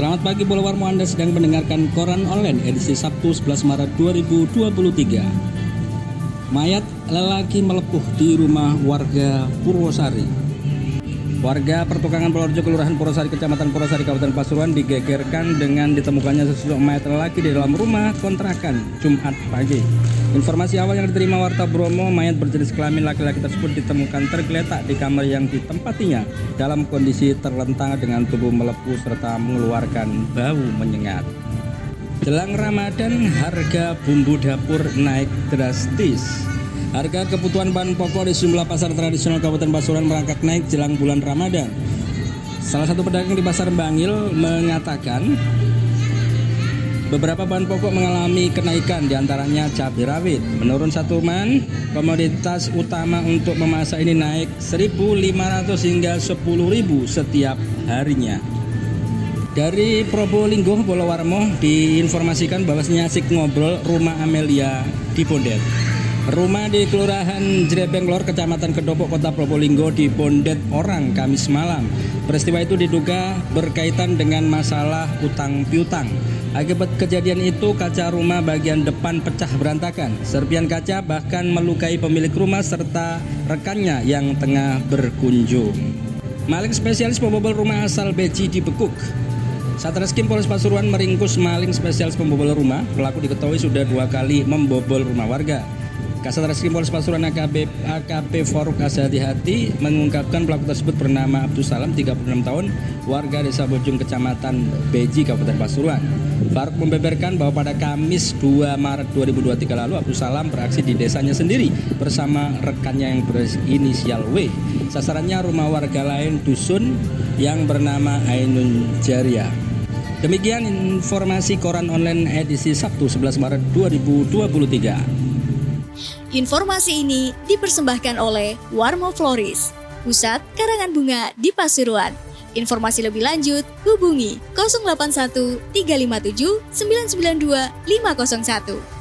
Selamat pagi Bola Warmo Anda sedang mendengarkan Koran Online edisi Sabtu 11 Maret 2023. Mayat lelaki melepuh di rumah warga Purwosari. Warga pertukangan Purworejo Kelurahan Purwosari Kecamatan Purwosari Kabupaten Pasuruan digegerkan dengan ditemukannya sesosok mayat lelaki di dalam rumah kontrakan Jumat pagi. Informasi awal yang diterima Warta Bromo, mayat berjenis kelamin laki-laki tersebut ditemukan tergeletak di kamar yang ditempatinya dalam kondisi terlentang dengan tubuh melepuh serta mengeluarkan bau menyengat. Jelang Ramadan, harga bumbu dapur naik drastis. Harga kebutuhan bahan pokok di sejumlah pasar tradisional Kabupaten Pasuruan merangkak naik jelang bulan Ramadan. Salah satu pedagang di Pasar Bangil mengatakan Beberapa bahan pokok mengalami kenaikan di antaranya cabai rawit. Menurun satu man, komoditas utama untuk memasak ini naik 1.500 hingga 10.000 setiap harinya. Dari Probolinggo, Polowarmo diinformasikan bahwasanya asik ngobrol rumah Amelia di Bondet. Rumah di Kelurahan Jrebeng Lor, Kecamatan Kedopok, Kota Probolinggo di Bondet orang Kamis malam. Peristiwa itu diduga berkaitan dengan masalah utang piutang. Akibat kejadian itu, kaca rumah bagian depan pecah berantakan. Serpian kaca bahkan melukai pemilik rumah serta rekannya yang tengah berkunjung. Maling spesialis pembobol rumah asal Beji dibekuk. Satreskrim Polres Pasuruan meringkus maling spesialis pembobol rumah. Pelaku diketahui sudah dua kali membobol rumah warga. Kasat Reskrim Polres Pasuruan AKP, AKP Faruk Hati mengungkapkan pelaku tersebut bernama Abdul Salam 36 tahun warga desa Bojong Kecamatan Beji Kabupaten Pasuruan. Faruk membeberkan bahwa pada Kamis 2 Maret 2023 lalu Abdul Salam beraksi di desanya sendiri bersama rekannya yang berinisial W. Sasarannya rumah warga lain dusun yang bernama Ainun Jaria. Demikian informasi koran online edisi Sabtu 11 Maret 2023. Informasi ini dipersembahkan oleh Warmo Floris, Pusat Karangan Bunga di Pasuruan. Informasi lebih lanjut hubungi 081 357 992 501.